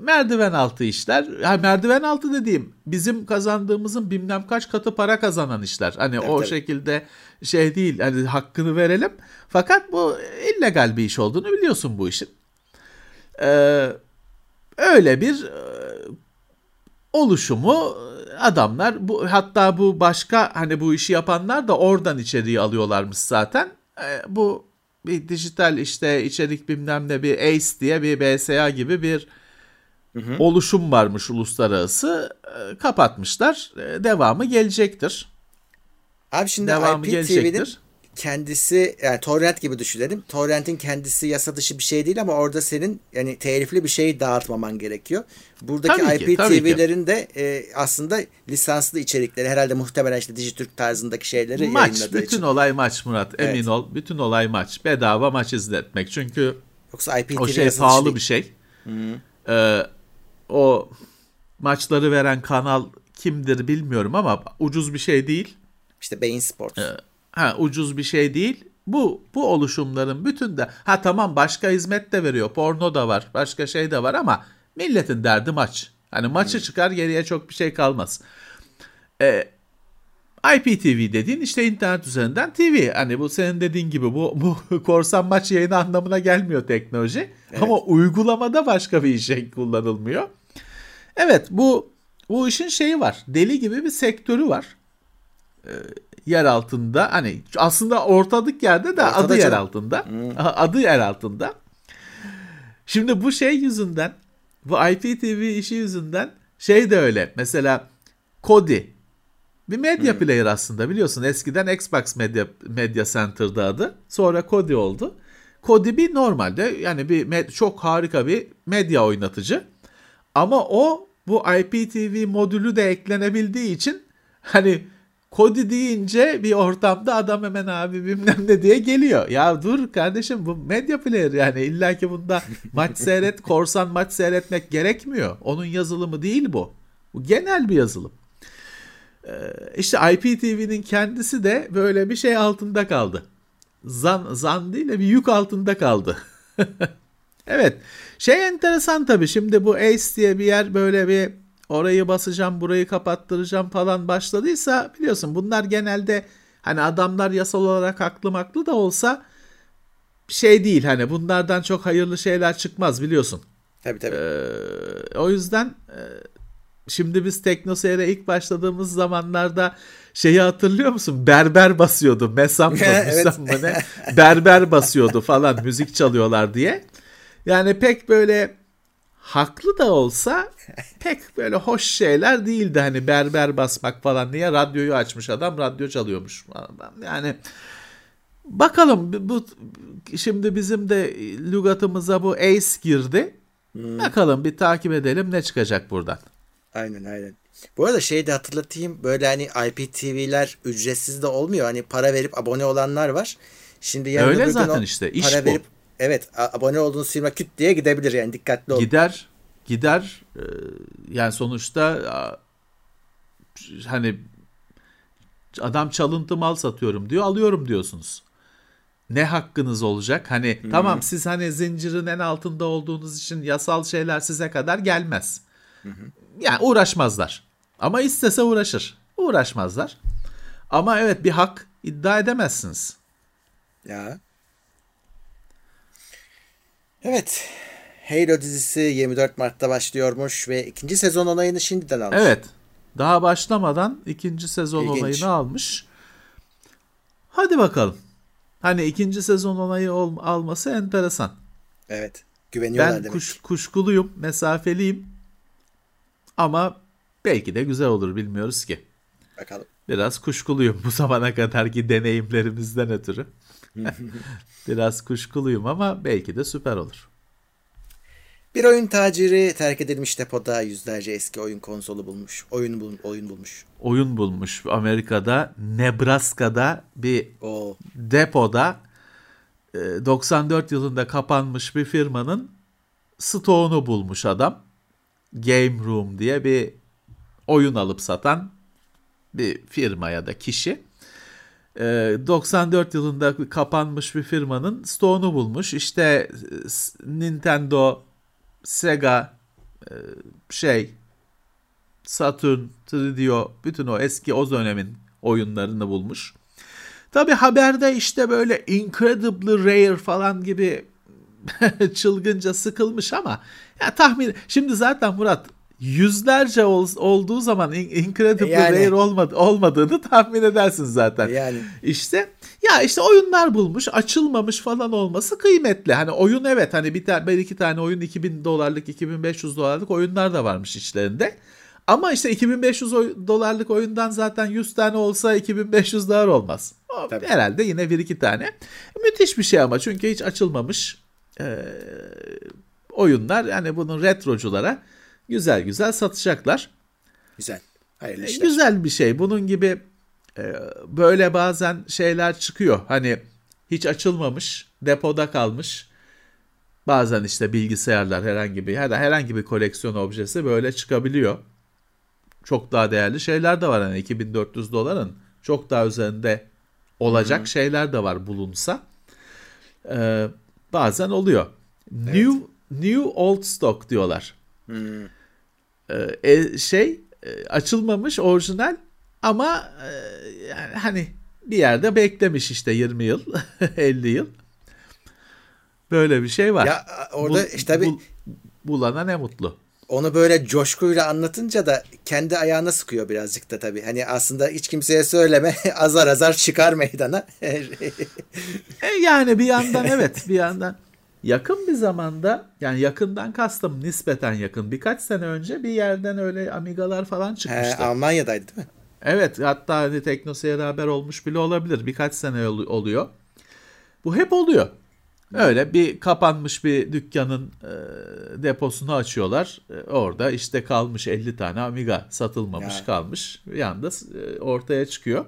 merdiven altı işler. Ha, merdiven altı dediğim bizim kazandığımızın bilmem kaç katı para kazanan işler. Hani o tabii. şekilde şey değil hani hakkını verelim. Fakat bu illegal bir iş olduğunu biliyorsun bu işin. Ee, öyle bir e, oluşumu adamlar bu hatta bu başka hani bu işi yapanlar da oradan içeriği alıyorlarmış zaten. E, bu bir dijital işte içerik bilmem ne bir ACE diye bir BSA gibi bir oluşum varmış uluslararası. E, kapatmışlar. E, devamı gelecektir. Abi şimdi Devamı IPTV'nin kendisi yani torrent gibi düşünelim. Torrent'in kendisi yasa dışı bir şey değil ama orada senin yani telifli bir şey dağıtmaman gerekiyor. Buradaki. IPTV'lerin de e, aslında lisanslı içerikleri herhalde muhtemelen işte Dijitürk tarzındaki şeyleri Maç. yayınladığı Bütün için. olay maç Murat. Emin Evet. ol. Bütün olay maç. Bedava maç izletmek. Çünkü Yoksa IPTV O şey pahalı değil. bir şey. Ee, o maçları veren kanal kimdir bilmiyorum ama ucuz bir şey değil. İşte Bein Sports. Ha ucuz bir şey değil. Bu bu oluşumların bütün de ha tamam başka hizmet de veriyor. Porno da var, başka şey de var ama milletin derdi maç. Hani maçı çıkar geriye çok bir şey kalmaz. Ee, IPTV dediğin işte internet üzerinden TV. Hani bu senin dediğin gibi bu, bu [LAUGHS] korsan maç yayını anlamına gelmiyor teknoloji. Ama uygulamada başka bir işe kullanılmıyor. Evet bu bu işin şeyi var. Deli gibi bir sektörü var. Ee, yer altında hani aslında ortadık yerde de Ortada adı yer canım. altında. Adı yer altında. Şimdi bu şey yüzünden bu IPTV işi yüzünden şey de öyle. Mesela Kodi bir medya hmm. player aslında biliyorsun. Eskiden Xbox Media, Media Center'da adı. Sonra Kodi oldu. Kodi bir normalde yani bir med- çok harika bir medya oynatıcı. Ama o bu IPTV modülü de eklenebildiği için hani Kodi deyince bir ortamda adam hemen abi bilmem ne diye geliyor. Ya dur kardeşim bu medya player yani illa ki bunda [LAUGHS] maç seyret, korsan maç seyretmek gerekmiyor. Onun yazılımı değil bu. Bu genel bir yazılım. Ee, işte IPTV'nin kendisi de böyle bir şey altında kaldı. Zan, zan değil de bir yük altında kaldı. [LAUGHS] evet. Şey enteresan tabii şimdi bu ACE diye bir yer böyle bir orayı basacağım burayı kapattıracağım falan başladıysa biliyorsun bunlar genelde hani adamlar yasal olarak haklı maklı da olsa şey değil hani bunlardan çok hayırlı şeyler çıkmaz biliyorsun. Tabii tabii. Ee, o yüzden e, şimdi biz TeknoSeyir'e ilk başladığımız zamanlarda şeyi hatırlıyor musun? Berber basıyordu. Mesam mı? [LAUGHS] evet. mı ne? Berber basıyordu falan müzik çalıyorlar diye. Yani pek böyle haklı da olsa [LAUGHS] pek böyle hoş şeyler değildi. Hani berber basmak falan niye radyoyu açmış adam radyo çalıyormuş. Yani bakalım bu şimdi bizim de lügatımıza bu ace girdi. Hmm. Bakalım bir takip edelim ne çıkacak buradan. Aynen aynen. Bu arada şey de hatırlatayım böyle hani IPTV'ler ücretsiz de olmuyor. Hani para verip abone olanlar var. Şimdi yarın Öyle zaten işte iş para bu. verip evet abone olduğunuz firma küt diye gidebilir yani dikkatli olun. Gider gider ee, yani sonuçta hani adam çalıntı mal satıyorum diyor alıyorum diyorsunuz. Ne hakkınız olacak? Hani hmm. tamam siz hani zincirin en altında olduğunuz için yasal şeyler size kadar gelmez. Hmm. Yani uğraşmazlar. Ama istese uğraşır. Uğraşmazlar. Ama evet bir hak iddia edemezsiniz. Ya. Evet. Halo dizisi 24 Mart'ta başlıyormuş ve ikinci sezon onayını şimdiden almış. Evet. Daha başlamadan ikinci sezon İlginç. onayını almış. Hadi bakalım. Hani ikinci sezon onayı ol, alması enteresan. Evet. Güveniyorlar ben demek. kuş, kuşkuluyum, mesafeliyim. Ama belki de güzel olur bilmiyoruz ki. Bakalım. Biraz kuşkuluyum bu zamana kadarki deneyimlerimizden ötürü. [LAUGHS] Biraz kuşkuluyum ama belki de süper olur. Bir oyun taciri terk edilmiş depoda yüzlerce eski oyun konsolu bulmuş. Oyun bul oyun bulmuş. Oyun bulmuş Amerika'da, Nebraska'da bir Oo. depoda 94 e, yılında kapanmış bir firmanın stoğunu bulmuş adam. Game Room diye bir oyun alıp satan bir firma ya da kişi. 94 e, yılında kapanmış bir firmanın stoğunu bulmuş. İşte Nintendo, Sega, e, şey, Saturn, 3DO, bütün o eski o dönemin oyunlarını bulmuş. Tabi haberde işte böyle Incredibly Rare falan gibi [LAUGHS] çılgınca sıkılmış ama ya tahmin şimdi zaten Murat yüzlerce ol, olduğu zaman Incredibly yani. Rare olmadı, olmadığını tahmin edersin zaten. Yani. İşte ya işte oyunlar bulmuş, açılmamış falan olması kıymetli. Hani oyun evet hani bir tane bir iki tane oyun 2000 dolarlık, 2500 dolarlık oyunlar da varmış içlerinde. Ama işte 2500 oy- dolarlık oyundan zaten 100 tane olsa 2500 dolar olmaz. O Tabii. Herhalde yine bir iki tane. Müthiş bir şey ama çünkü hiç açılmamış e, oyunlar. Yani bunun retroculara güzel güzel satacaklar. Güzel. Hayırlı işler. Güzel bir şey. Bunun gibi e, böyle bazen şeyler çıkıyor. Hani hiç açılmamış, depoda kalmış. Bazen işte bilgisayarlar herhangi bir ya da herhangi bir koleksiyon objesi böyle çıkabiliyor. Çok daha değerli şeyler de var hani 2400 doların çok daha üzerinde olacak Hı-hı. şeyler de var bulunsa. Ee, bazen oluyor. Evet. New New Old Stock diyorlar. Hmm. Ee, şey e, açılmamış orijinal ama e, yani hani bir yerde beklemiş işte 20 yıl [LAUGHS] 50 yıl. Böyle bir şey var. Ya orada bu, işte tabii bul, bulana ne mutlu. Onu böyle coşkuyla anlatınca da kendi ayağına sıkıyor birazcık da tabii. Hani aslında hiç kimseye söyleme [LAUGHS] azar azar çıkar meydana. [LAUGHS] e yani bir yandan evet bir yandan Yakın bir zamanda yani yakından kastım nispeten yakın birkaç sene önce bir yerden öyle Amiga'lar falan He, çıkmıştı. Almanya'daydı değil mi? Evet hatta hani Teknoseyir'e haber olmuş bile olabilir. Birkaç sene ol- oluyor. Bu hep oluyor. Öyle bir kapanmış bir dükkanın e, deposunu açıyorlar. E, orada işte kalmış 50 tane Amiga satılmamış Ya. kalmış. Bir anda e, ortaya çıkıyor.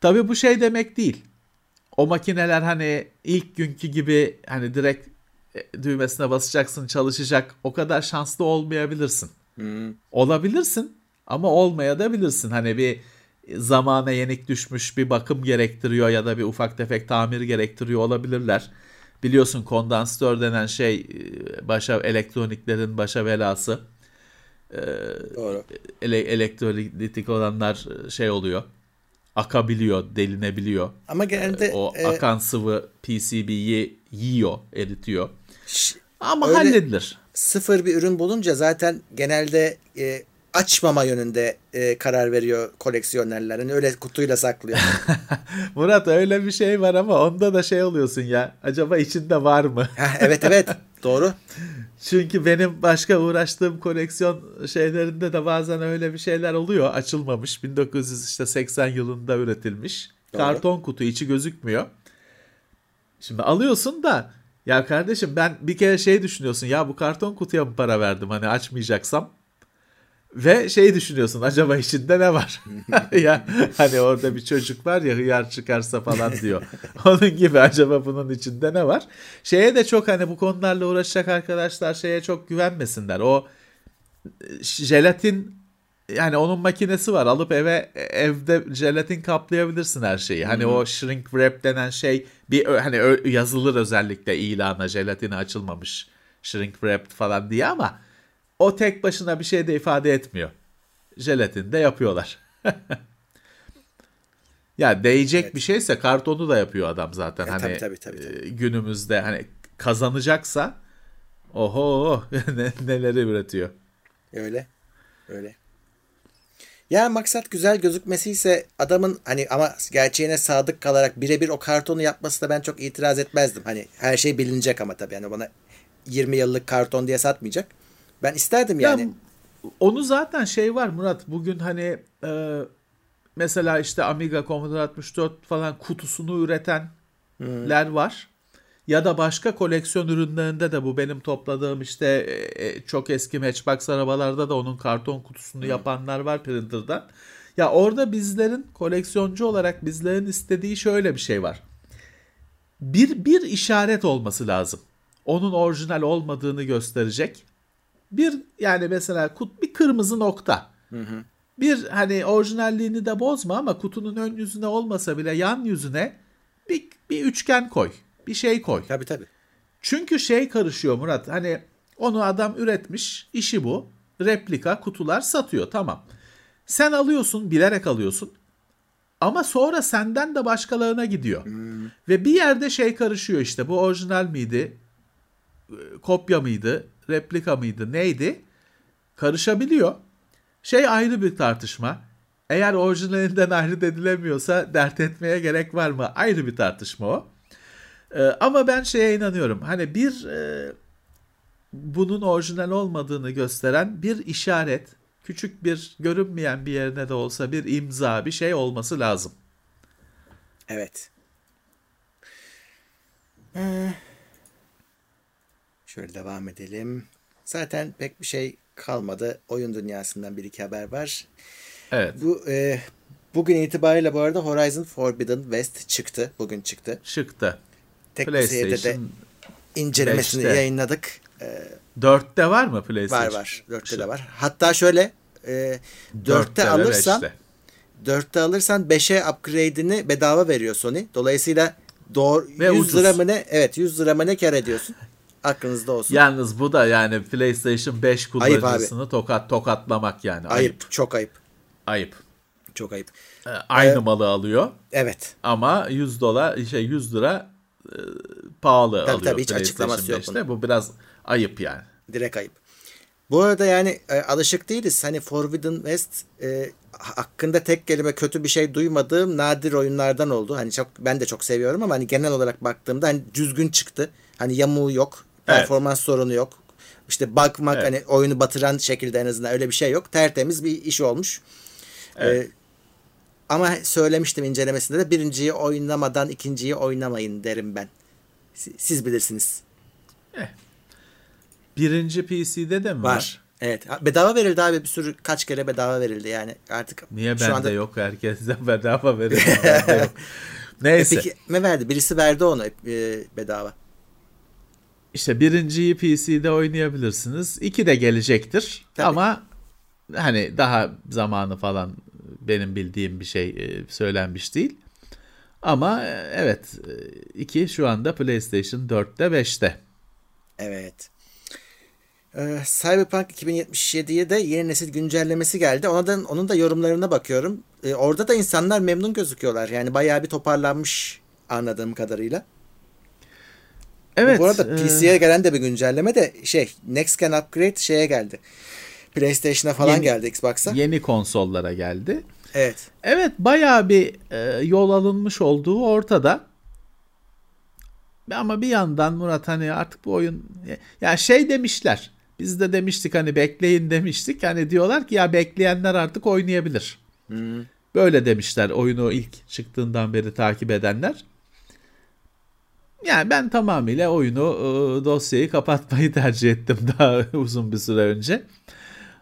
Tabii bu şey demek değil. O makineler hani ilk günkü gibi hani direkt e, düğmesine basacaksın çalışacak o kadar şanslı olmayabilirsin. Olabilirsin ama olmayabilirsin. Hani bir zamana yenik düşmüş bir bakım gerektiriyor ya da bir ufak tefek tamir gerektiriyor olabilirler. Biliyorsun kondansatör denen şey e, başa elektroniklerin başa belası. Doğru. Ele, elektrolitik olanlar e, şey oluyor. Akabiliyor, delinebiliyor. Ama genelde O e, akan sıvı PCB'yi yiyor, eritiyor. ş- Ama Öyle- halledilir. sıfır bir ürün bulunca zaten genelde e, açmama yönünde e, karar veriyor koleksiyonerler. Yani öyle kutuyla saklıyor. [LAUGHS] Murat öyle bir şey var ama onda da şey oluyorsun ya. Acaba içinde var mı? Evet evet [LAUGHS] doğru. Çünkü benim başka uğraştığım koleksiyon şeylerinde de bazen öyle bir şeyler oluyor. Açılmamış. 1980 yılında üretilmiş. Doğru. Karton kutu içi gözükmüyor. Şimdi alıyorsun da ya kardeşim ben bir kere şey düşünüyorsun ya bu karton kutuya mı para verdim hani açmayacaksam ve şey düşünüyorsun acaba içinde ne var? [LAUGHS] ya hani orada bir çocuk var ya hıyar çıkarsa falan diyor. [LAUGHS] Onun gibi acaba bunun içinde ne var? Şeye de çok hani bu konularla uğraşacak arkadaşlar şeye çok güvenmesinler. O e, jelatin yani onun makinesi var. Alıp eve evde jelatin kaplayabilirsin her şeyi. Hani o shrink wrap denen şey bir hani yazılır özellikle ilana jelatini açılmamış shrink wrap falan diye ama o tek başına bir şey de ifade etmiyor. Jelatin de yapıyorlar. [LAUGHS] ya değecek bir şeyse kartonu da yapıyor adam zaten. Ya, hani tabii, tabii, tabii, tabii. e, günümüzde hani kazanacaksa oho [LAUGHS] ne- neleri üretiyor. Öyle. Öyle. Ya maksat güzel gözükmesi ise adamın hani ama gerçeğine sadık kalarak birebir o kartonu yapması da ben çok itiraz etmezdim. Hani her şey bilinecek ama tabii yani bana 20 yıllık karton diye satmayacak. Ben isterdim yani. Ya, onu zaten şey var Murat bugün hani e, mesela işte Amiga Commodore 64 falan kutusunu üretenler var. Ya da başka koleksiyon ürünlerinde de bu benim topladığım işte e, e, çok eski Matchbox arabalarda da onun karton kutusunu yapanlar var printer'dan. Ya orada bizlerin koleksiyoncu olarak bizlerin istediği şöyle bir şey var. Bir bir işaret olması lazım. Onun orijinal olmadığını gösterecek. Bir yani mesela kut bir kırmızı nokta. Bir hani orijinalliğini de bozma ama kutunun ön yüzüne olmasa bile yan yüzüne bir, bir üçgen koy. Bir şey koy. Tabii tabii. Çünkü şey karışıyor Murat. Hani onu adam üretmiş. işi bu. Replika kutular satıyor. Tamam. Sen alıyorsun, bilerek alıyorsun. Ama sonra senden de başkalarına gidiyor. Ve bir yerde şey karışıyor işte. Bu orijinal miydi? e, Kopya mıydı? Replika mıydı? Neydi? Karışabiliyor. Şey ayrı bir tartışma. Eğer orijinalinden ayrı edilemiyorsa dert etmeye gerek var mı? Ayrı bir tartışma o. Ee, ama ben şeye inanıyorum. Hani bir e, bunun orijinal olmadığını gösteren bir işaret, küçük bir görünmeyen bir yerine de olsa bir imza, bir şey olması lazım. Evet. Ee, Şöyle devam edelim. Zaten pek bir şey kalmadı. Oyun dünyasından bir iki haber var. Evet, Bu e, bugün itibariyle bu arada Horizon Forbidden West çıktı. Bugün çıktı. çıktı. Tek seyirde de PlayStation incelemesini 5'te. yayınladık. Ee, 4'te var mı var PlayStation? var. Dörtte de var. Hatta şöyle e, dörtte Dörtte ve alırsan beşte. dörtte alırsan 5'e upgrade'ini bedava veriyor Sony. Dolayısıyla doğru Ve 100 ucuz. lira mı ne? Evet 100 lira mı ne kar ediyorsun? Aklınızda olsun. Yalnız bu da yani PlayStation 5 Ayıp kullanıcısını tokat tokatlamak yani. ayıp. Çok ayıp. Ayıp. Çok ayıp. Ee, Aynı malı alıyor Evet. ama 100 dolar şey 100 lira e, pahalı Tabii, alıyor tabii, hiç açıklaması yok 5'te. Bu biraz ayıp yani. Direkt ayıp. Bu arada yani e, alışık değiliz. Hani Forbidden West e, hakkında tek kelime kötü bir şey duymadığım nadir oyunlardan oldu. Hani çok ben de çok seviyorum ama hani genel olarak baktığımda hani düzgün çıktı. Hani yamuğu yok, performans evet. sorunu yok. İşte bakmak evet. hani oyunu batıran şekilde en azından öyle bir şey yok. Tertemiz bir iş olmuş. Evet. Ee, ama söylemiştim incelemesinde de birinciyi oynamadan ikinciyi oynamayın derim ben. Siz bilirsiniz. Eh. Birinci PC'de de mi var? var? Evet. Bedava verildi abi bir sürü kaç kere bedava verildi yani artık. Niye bende anda... yok? Herkese [LAUGHS] bedava verildi. yok. [LAUGHS] Neyse. Epic mi verdi? Birisi verdi onu e, bedava. İşte birinciyi PC'de oynayabilirsiniz. İki de gelecektir. Tabii. Ama hani daha zamanı falan benim bildiğim bir şey e, söylenmiş değil. Ama e, evet iki şu anda PlayStation 4'te 5'te. Evet. Ee, Cyberpunk 2077'ye de yeni nesil güncellemesi geldi. Ona da onun da yorumlarına bakıyorum. Ee, orada da insanlar memnun gözüküyorlar. Yani bayağı bir toparlanmış anladığım kadarıyla. Evet. Bu arada PC'ye e... gelen de bir güncelleme de şey Next Gen Upgrade şeye geldi. PlayStation'a falan yeni, geldi Xbox'a. Yeni konsollara geldi. Evet. Evet bayağı bir e, yol alınmış olduğu ortada. Ama bir yandan Murat hani artık bu oyun ya yani şey demişler. Biz de demiştik hani bekleyin demiştik. Hani diyorlar ki ya bekleyenler artık oynayabilir. Hmm. Böyle demişler oyunu ilk çıktığından beri takip edenler. Yani ben tamamıyla oyunu e, dosyayı kapatmayı [LAUGHS] tercih ettim daha [LAUGHS] uzun bir süre önce.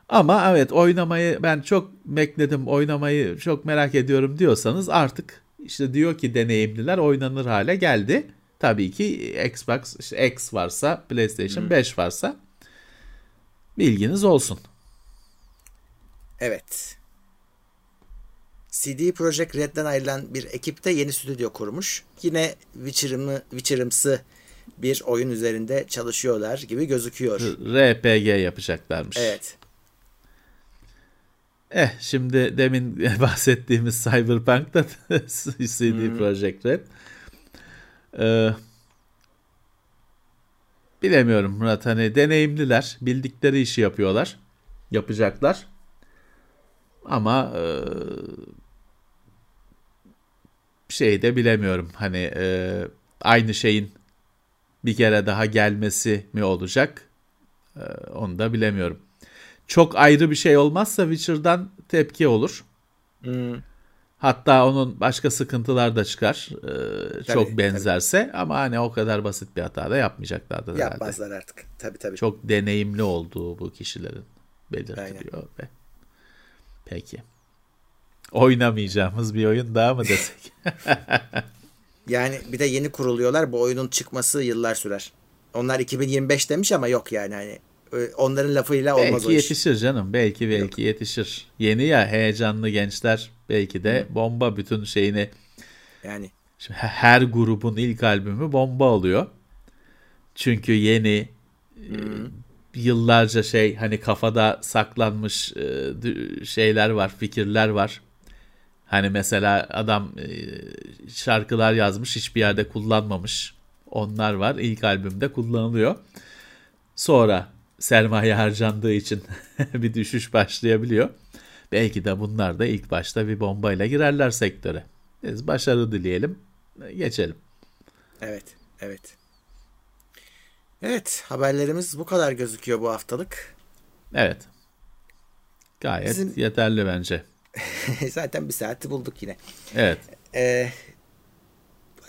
Ama evet oynamayı ben çok bekledim oynamayı çok merak ediyorum diyorsanız artık işte diyor ki deneyimliler oynanır hale geldi. Tabii ki Xbox işte X varsa PlayStation hmm. 5 varsa bilginiz olsun. Evet. CD Projekt Red'den ayrılan bir ekip de yeni stüdyo kurmuş. Yine Witcher'ımı, Witcher'ımsı bir oyun üzerinde çalışıyorlar gibi gözüküyor. RPG yapacaklarmış. Evet. Eh şimdi demin [LAUGHS] bahsettiğimiz Cyberpunk'ta [LAUGHS] CD hmm. Projekt Red. Ee, bilemiyorum Murat hani deneyimliler bildikleri işi yapıyorlar yapacaklar ama e, şey de bilemiyorum hani e, aynı şeyin bir kere daha gelmesi mi olacak e, onu da bilemiyorum çok ayrı bir şey olmazsa Witcher'dan tepki olur. Hmm. Hatta onun başka sıkıntılar da çıkar. Tabii, çok benzerse tabii. ama hani o kadar basit bir hata da yapmayacaklardır herhalde. Yapmazlar artık. Tabii tabii. Çok deneyimli olduğu bu kişilerin belirtiliyor ve peki. Oynamayacağımız bir oyun daha mı desek? [LAUGHS] yani bir de yeni kuruluyorlar. Bu oyunun çıkması yıllar sürer. Onlar 2025 demiş ama yok yani hani onların lafıyla olmaz belki o iş. yetişir canım. Belki belki Yok. yetişir. Yeni ya heyecanlı gençler belki de Hı. bomba bütün şeyini yani Şimdi her grubun ilk albümü bomba oluyor. Çünkü yeni Hı. yıllarca şey hani kafada saklanmış şeyler var, fikirler var. Hani mesela adam şarkılar yazmış, hiçbir yerde kullanmamış. Onlar var. İlk albümde kullanılıyor. Sonra sermaye harcandığı için [LAUGHS] bir düşüş başlayabiliyor. Belki de bunlar da ilk başta bir bombayla girerler sektöre. Biz başarı dileyelim, geçelim. Evet, evet. Evet, haberlerimiz bu kadar gözüküyor bu haftalık. Evet. Gayet Bizim... yeterli bence. [LAUGHS] Zaten bir saati bulduk yine. Evet. Ee,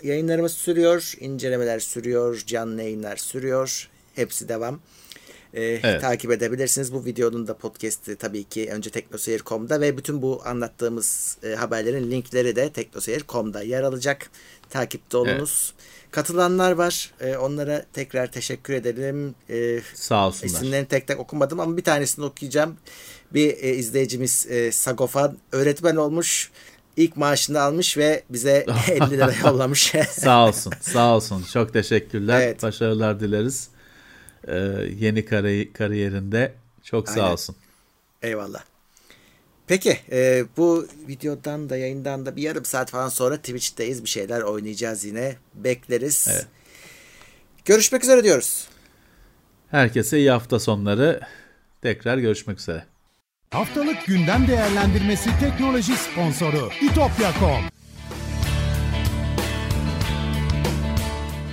yayınlarımız sürüyor, incelemeler sürüyor, canlı yayınlar sürüyor. Hepsi devam e, evet. takip edebilirsiniz. Bu videonun da podcast'i tabii ki önce teknoseyir.com'da ve bütün bu anlattığımız e, haberlerin linkleri de teknoseyir.com'da yer alacak. Takipte olunuz. Evet. Katılanlar var. E, onlara tekrar teşekkür edelim. E, Sağ olsunlar. İsimlerini tek tek okumadım ama bir tanesini okuyacağım. Bir e, izleyicimiz e, Sagofan öğretmen olmuş ilk maaşını almış ve bize [LAUGHS] 50 lira yollamış. sağ olsun, sağ olsun. Çok teşekkürler. Evet. Başarılar dileriz e, yeni kari, kariyerinde. Çok sağ Aynen. olsun. Eyvallah. Peki e, bu videodan da yayından da bir yarım saat falan sonra Twitch'teyiz. Bir şeyler oynayacağız yine. Bekleriz. Evet. Görüşmek üzere diyoruz. Herkese iyi hafta sonları. Tekrar görüşmek üzere. Haftalık gündem değerlendirmesi teknoloji sponsoru itopya.com